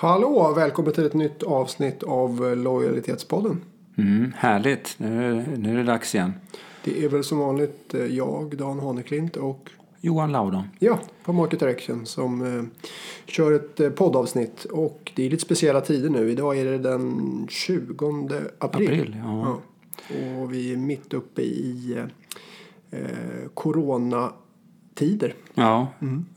Hallå! Välkommen till ett nytt avsnitt av Lojalitetspodden. Mm, härligt, nu, nu är det dags igen. Det är väl som vanligt eh, jag, Dan Haneklint och Johan Laudon. ja, på Market Direction som eh, kör ett eh, poddavsnitt. Och det är lite speciella tider nu. Idag är det den 20 april. April, ja. Ja. Och vi är mitt uppe i eh, eh, coronatider. Ja,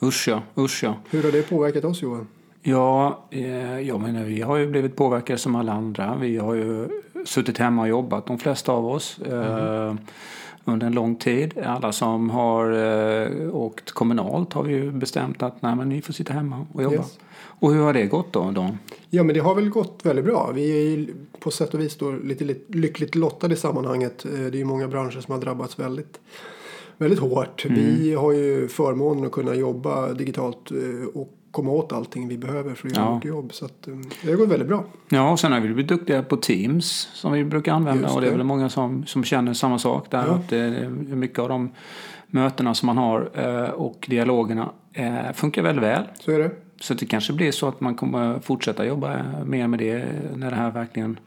usch ja, usch ja. Hur har det påverkat oss Johan? Ja, eh, jag menar, vi har ju blivit påverkade som alla andra. Vi har ju suttit hemma och jobbat, de flesta av oss, eh, under en lång tid. Alla som har eh, åkt kommunalt har vi ju bestämt att nej, men ni får sitta hemma och jobba. Yes. Och hur har det gått då? då? Ja, men det har väl gått väldigt bra. Vi är ju på sätt och vis då lite, lite lyckligt lottade i sammanhanget. Eh, Det är ju många branscher som har drabbats väldigt, väldigt hårt. Vi har ju förmånen att kunna jobba digitalt och komma åt allting vi behöver för att göra Ja. vårt jobb. Så att, eh, det går väldigt bra. Ja, och sen har vi blivit duktiga på Teams som vi brukar använda. Just Och det är det. väl många som, som känner samma sak där. Ja. Att det mycket av de mötena som man har eh, och dialogerna eh, funkar väldigt väl. Så är det. Så det kanske blir så att man kommer fortsätta jobba mer med det när det här verkligen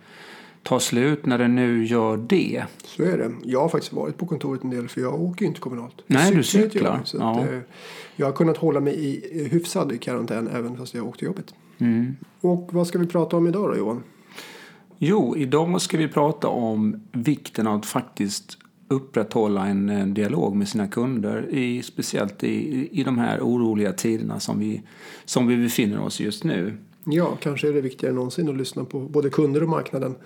tar slut, när det nu gör det. Så är det. Jag har faktiskt varit på kontoret en del för jag åker ju inte kommunalt. Jag Nej, du cyklar jobbet, Så Ja. att, eh, jag har kunnat hålla mig i hyfsad karantän även fast jag åkte till jobbet. Mm. Och vad ska vi prata om idag då Johan? Jo, idag ska vi prata om vikten av att faktiskt upprätthålla en, en dialog med sina kunder, i, speciellt i, i de här oroliga tiderna som vi, som vi befinner oss just nu. Ja, kanske är det viktigare än någonsin att lyssna på både kunder och marknaden. Eh,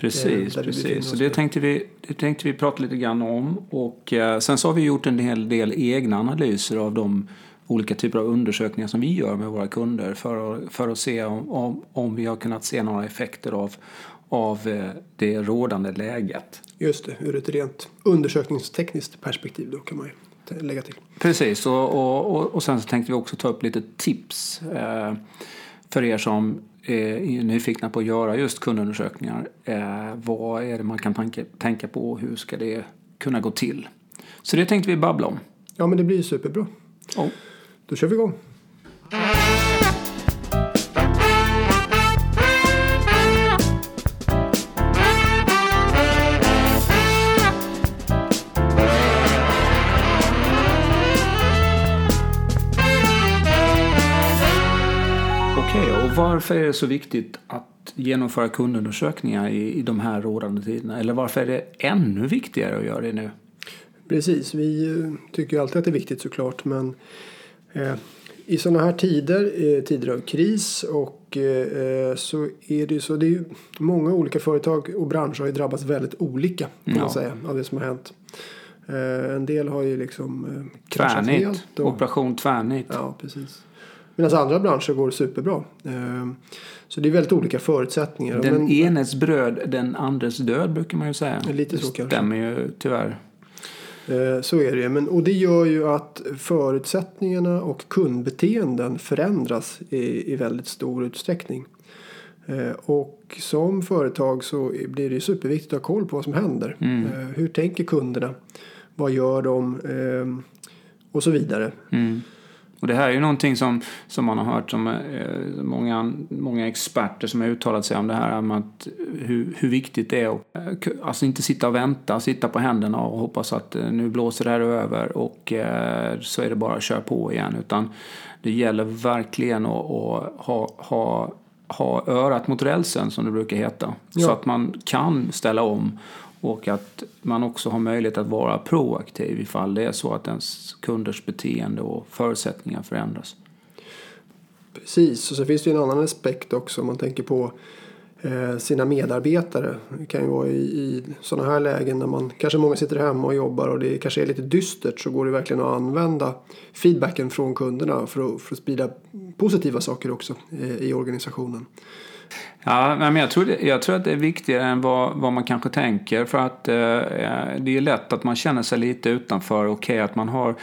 Precis, precis. Så det tänkte, vi, det tänkte vi prata lite grann om. Och eh, sen så har vi gjort en hel del egna analyser av de olika typer av undersökningar som vi gör med våra kunder för att, för att se om, om, om vi har kunnat se några effekter av, av eh, det rådande läget. Just det, ur ett rent undersökningstekniskt perspektiv då kan man ju lägga till. Precis, och, och, och, sen så tänkte vi också ta upp lite tips eh, för er som är nyfikna på att göra just kundundersökningar. Eh, vad är det man kan tanka, tänka på och hur ska det kunna gå till? Så det tänkte vi babbla om. Ja, men det blir superbra. Oh. Då kör vi igång. Varför är det så viktigt att genomföra kundundersökningar i, i de här rådande tiderna? Eller varför är det ännu viktigare att göra det nu? Precis, vi eh, tycker ju alltid att det är viktigt såklart men eh, i sådana här tider, eh, tider av kris och eh, så är det ju så, det är ju många olika företag och branscher har ju drabbats väldigt olika kan Ja. man säga av det som har hänt. Eh, en del har ju liksom eh, kraschat helt. Och, operation tvärnit. Ja, precis. Medan andra branscher går superbra. Eh, Så det är väldigt olika förutsättningar. Den Men- enes bröd, den andres död brukar man ju säga. Lite så det kanske. stämmer ju tyvärr. Eh, Så är det men, Och det gör ju att förutsättningarna och kundbeteenden förändras i, i väldigt stor utsträckning. Eh, Och som företag så blir det ju superviktigt att ha koll på vad som händer. Mm. Eh, Hur tänker kunderna? Vad gör de? Eh, Och så vidare. Mm. Och det här är ju någonting som, som man har hört som eh, många, många experter som har uttalat sig om det här om att hur, hur viktigt det är att eh, alltså inte sitta och vänta, sitta på händerna och hoppas att eh, nu blåser det här över och eh, så är det bara att köra på igen. Utan det gäller verkligen att, att ha, ha, ha örat mot rälsen som det brukar heta. Så Ja. att man kan ställa om och att man också har möjlighet att vara proaktiv ifall det är så att ens kunders beteende och förutsättningar förändras. Precis, och så finns det ju en annan aspekt också om man tänker på eh, sina medarbetare. Det kan ju vara i, i sådana här lägen när man kanske många sitter hemma och jobbar och det kanske är lite dystert så går det verkligen att använda feedbacken från kunderna för att, för att sprida positiva saker också i, i organisationen. Ja, men jag tror, jag tror att det är viktigare än vad, vad man kanske tänker. För att eh, det är lätt att man känner sig lite utanför. Okej att man har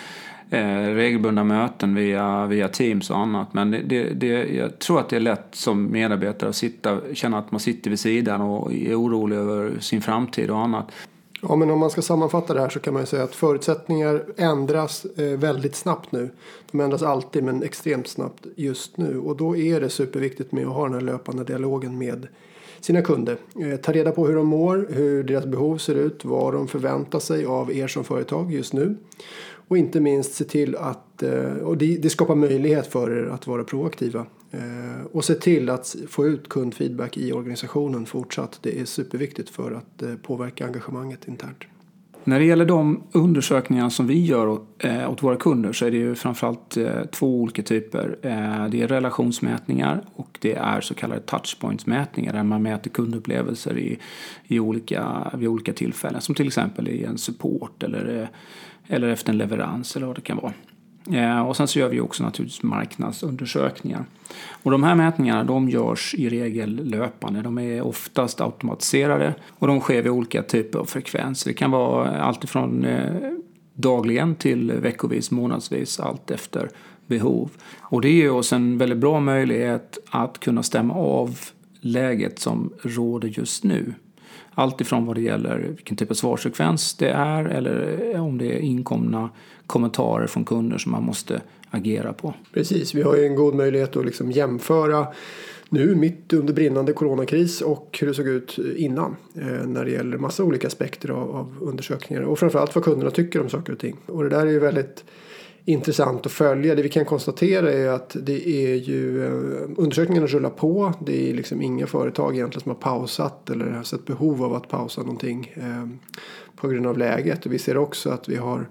eh, regelbundna möten via, via Teams och annat. Men det, det, det, jag tror att det är lätt som medarbetare att sitta, känna att man sitter vid sidan och är orolig över sin framtid och annat. Ja, men om man ska sammanfatta det här så kan man säga att förutsättningar ändras eh, väldigt snabbt nu. De ändras alltid men extremt snabbt just nu. Och då är det superviktigt med att ha den här löpande dialogen med sina kunder. Eh, ta reda på hur de mår, hur deras behov ser ut, vad de förväntar sig av er som företag just nu. Och inte minst se till att, eh, och det skapar möjlighet för er att vara proaktiva. Eh, och se till att få ut kundfeedback i organisationen fortsatt. Det är superviktigt för att eh, påverka engagemanget internt. När det gäller de undersökningar som vi gör åt, eh, åt våra kunder så är det ju framförallt eh, två olika typer. Eh, det är relationsmätningar och det är så kallade touchpointsmätningar där man mäter kundupplevelser i, i olika, vid olika tillfällen. Som till exempel i en support eller, eh, eller efter en leverans eller vad det kan vara. Eh, och sen så gör vi också naturligtvis marknadsundersökningar. Och de här mätningarna de görs i regel löpande. De är oftast automatiserade och de sker vid olika typer av frekvenser. Det kan vara alltifrån eh, dagligen till veckovis, månadsvis, allt efter behov. Och det ger oss en väldigt bra möjlighet att kunna stämma av läget som råder just nu. Allt ifrån vad det gäller vilken typ av svarsfrekvens det är eller om det är inkomna kommentarer från kunder som man måste agera på. Precis, vi har ju en god möjlighet att liksom jämföra nu mitt under brinnande coronakris och hur det såg ut innan. Eh, när det gäller massa olika aspekter av, av undersökningar och framförallt vad kunderna tycker om saker och ting. Och det där är ju väldigt intressant att följa. Det vi kan konstatera är att det är ju eh, undersökningarna rullar på. Det är liksom inga företag egentligen som har pausat eller har sett behov av att pausa någonting eh, på grund av läget. Och vi ser också att vi har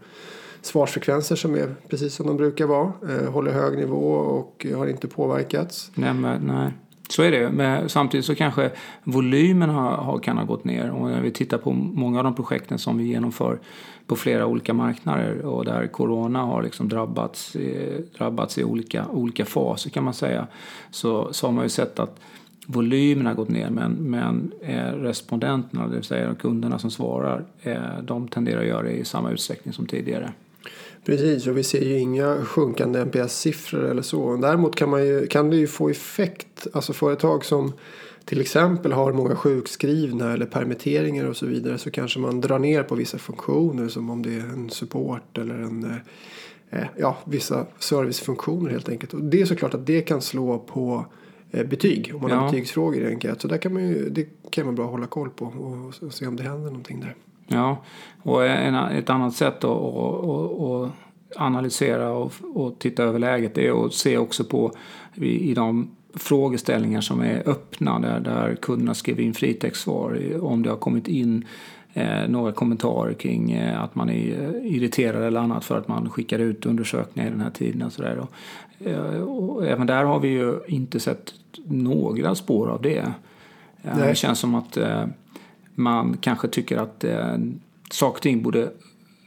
svarsfrekvenser som är precis som de brukar vara. Eh, håller hög nivå och har inte påverkats. Nej, men, nej. Så är det. Men samtidigt så kanske volymen har, har, kan ha gått ner. Och när vi tittar på många av de projekten som vi genomför på flera olika marknader och där corona har liksom drabbats, drabbats i olika, olika faser kan man säga. Så, så har man ju sett att volymen har gått ner men, men eh, respondenterna, det vill säga kunderna som svarar, eh, de tenderar att göra det i samma utsträckning som tidigare. Precis, och vi ser ju inga sjunkande NPS-siffror eller så. Däremot kan, man ju, kan det ju få effekt, alltså företag som till exempel har många sjukskrivna eller permitteringar och så vidare så kanske man drar ner på vissa funktioner som om det är en support eller en eh, ja, vissa servicefunktioner helt enkelt. Och det är såklart att det kan slå på eh, betyg om man ja. har betygsfrågor i enkät. Så där kan man ju, det kan man bra hålla koll på och, och se om det händer någonting där. Ja, och en, ett annat sätt att analysera och, och, titta över läget är att se också på i, i de frågeställningar som är öppna där, där kunderna skriver in fritextsvar om det har kommit in eh, några kommentarer kring eh, att man är eh, irriterad eller annat för att man skickar ut undersökningar i den här tiden. Och så där. Och, eh, och även där har vi ju inte sett några spår av det. Eh, det känns som att eh, man kanske tycker att eh, saker och ting borde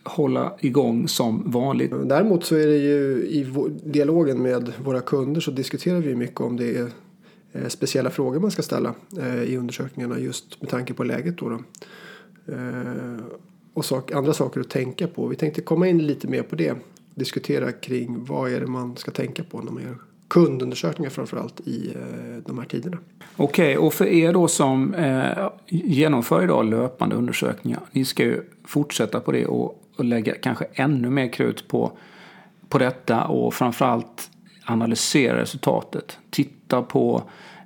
hålla igång som vanligt. Däremot så är det ju i dialogen med våra kunder så diskuterar vi mycket om det är eh, speciella frågor man ska ställa eh, i undersökningarna just med tanke på läget då. då. Eh, och sak, andra saker att tänka på. Vi tänkte komma in lite mer på det. Diskutera kring vad är det man ska tänka på när man gör kundundersökningar framförallt i eh, de här tiderna. Okej, okay, och för er då som eh, genomför idag löpande undersökningar. Ni ska ju fortsätta på det och, och lägga kanske ännu mer krut på, på detta och framförallt analysera resultatet. Titta på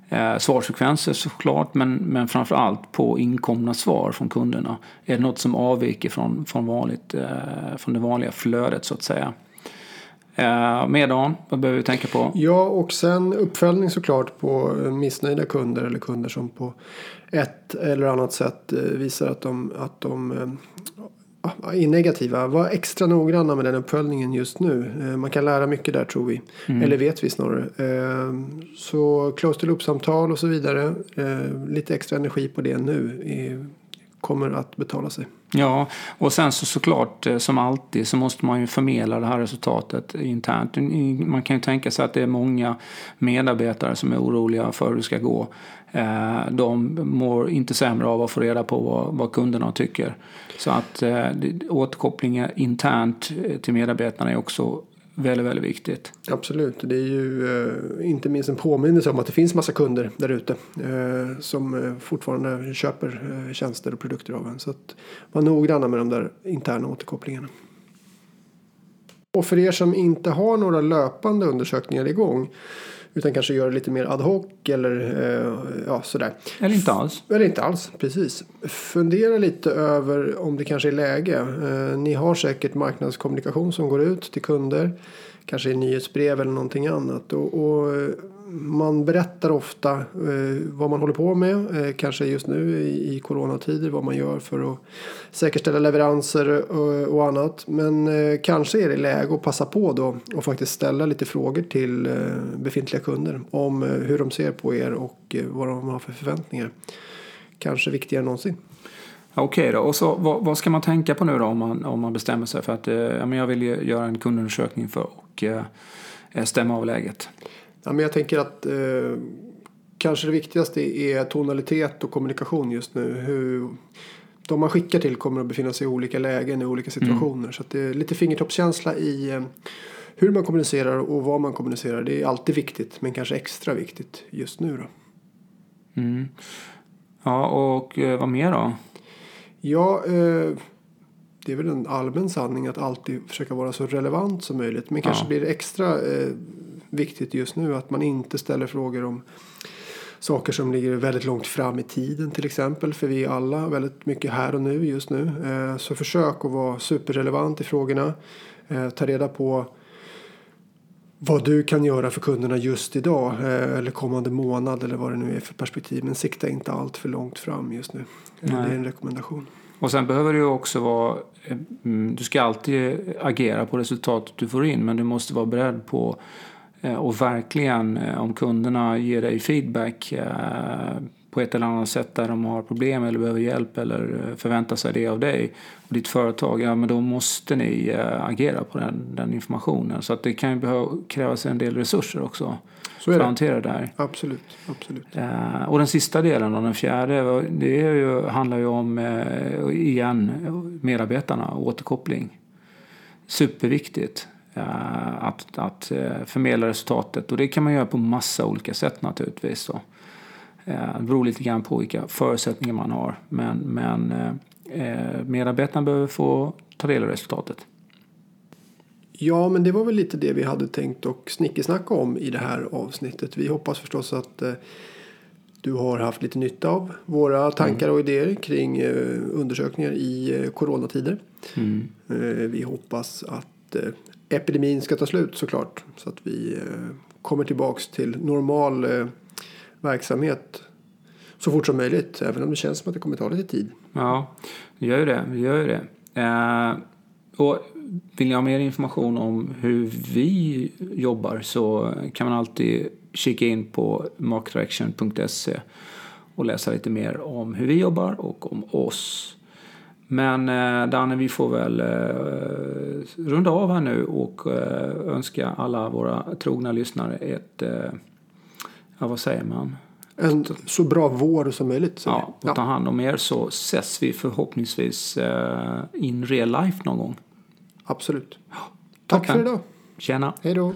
eh, svarsfrekvenser såklart men, men framförallt på inkomna svar från kunderna. Är det något som avviker från, från, vanligt, eh, från det vanliga flödet så att säga? Eh, Medan, vad behöver vi tänka på? Ja, och sen uppföljning såklart på missnöjda kunder eller kunder som på ett eller annat sätt eh, visar att de, att de eh, är negativa. Var extra noggranna med den uppföljningen just nu. Man kan lära mycket där tror vi. Mm. Eller vet vi snarare. Så close to loop-samtal och så vidare. Lite extra energi på det nu kommer att betala sig. Ja, och sen så såklart eh, som alltid så måste man ju förmedla det här resultatet internt. Man kan ju tänka sig att det är många medarbetare som är oroliga för hur det ska gå. Eh, de mår inte sämre av att få reda på vad, vad kunderna tycker. Så att eh, återkopplingar internt till medarbetarna är också väldigt, väldigt viktigt. Absolut, det är ju eh, inte minst en påminnelse om att det finns massa kunder där ute eh, som eh, fortfarande köper eh, tjänster och produkter av en. Så att var noggranna med de där interna återkopplingarna. Och för er som inte har några löpande undersökningar igång utan kanske gör det lite mer ad hoc eller eh, ja, sådär. Eller inte alls. Eller inte alls, precis. Fundera lite över om det kanske är läge. Eh, ni har säkert marknadskommunikation som går ut till kunder. Kanske i nyhetsbrev eller någonting annat. Och, och man berättar ofta eh, vad man håller på med. Eh, kanske just nu i, i coronatider. Vad man gör för att säkerställa leveranser och, och annat. Men eh, kanske är det läge att passa på då. Och faktiskt ställa lite frågor till eh, befintliga kunder. Om eh, hur de ser på er och eh, vad de har för förväntningar. Kanske viktigare än någonsin. Okej då, och så vad, vad, ska man tänka på nu då om man, om man bestämmer sig för att eh, ja, men jag vill göra en kundundersökning för att eh, stämma av läget? Ja, men jag tänker att eh, kanske det viktigaste är tonalitet och kommunikation just nu. Hur de man skickar till kommer att befinna sig i olika lägen i olika situationer. Mm. Så det är lite fingertoppskänsla i eh, hur man kommunicerar och vad man kommunicerar. Det är alltid viktigt men kanske extra viktigt just nu då. Mm. Ja, och eh, vad mer då? Ja, eh, det är väl en allmän sanning att alltid försöka vara så relevant som möjligt. Men kanske Ja. blir det extra eh, viktigt just nu att man inte ställer frågor om saker som ligger väldigt långt fram i tiden till exempel. För vi är alla väldigt mycket här och nu just nu. Eh, så försök att vara superrelevant i frågorna. Eh, ta reda på vad du kan göra för kunderna just idag eh, eller kommande månad eller vad det nu är för perspektiv. Men sikta inte allt för långt fram just nu. Nej. Det är en rekommendation. Och sen behöver det också vara, eh, mm, du ska alltid agera på resultatet du får in men du måste vara beredd på eh, och verkligen om kunderna ger dig feedback på ett eller annat sätt där de har problem eller behöver hjälp eller eh, förväntar sig det av dig och ditt företag, ja men då måste ni eh, agera på den, den informationen. Så att det kan ju behöva krävas en del resurser också Så för att hantera det här. Absolut. absolut. Eh, och den sista delen, och den fjärde, det ju, handlar ju om, igen, medarbetarna och återkoppling. Superviktigt att, att förmedla resultatet. Och det kan man göra på massa olika sätt naturligtvis. Då. Eh, det beror lite grann på vilka förutsättningar man har. Men, men eh, eh, medarbetarna behöver få ta del av resultatet. Ja, men det var väl lite det vi hade tänkt och snickesnacka om i det här avsnittet. Vi hoppas förstås att eh, du har haft lite nytta av våra tankar och idéer kring eh, undersökningar i eh, coronatider. Mm. Eh, vi hoppas att epidemin ska ta slut såklart. Så att vi kommer tillbaks till normal verksamhet så fort som möjligt. Även om det känns som att det kommer ta lite tid. Ja, det gör ju det. gör ju det. Eh, och vill ni ha mer information om hur vi jobbar så kan man alltid kika in på markdirection.se och läsa lite mer om hur vi jobbar och om oss. Men eh, Danne, vi får väl eh, runda av här nu och eh, önska alla våra trogna lyssnare ett, eh, ja vad säger man? En så bra vår som möjligt. Ja, och ta hand om er så ses vi förhoppningsvis eh, in real life någon gång. absolut. Tack Toppen. för idag. Tjena! Hej då.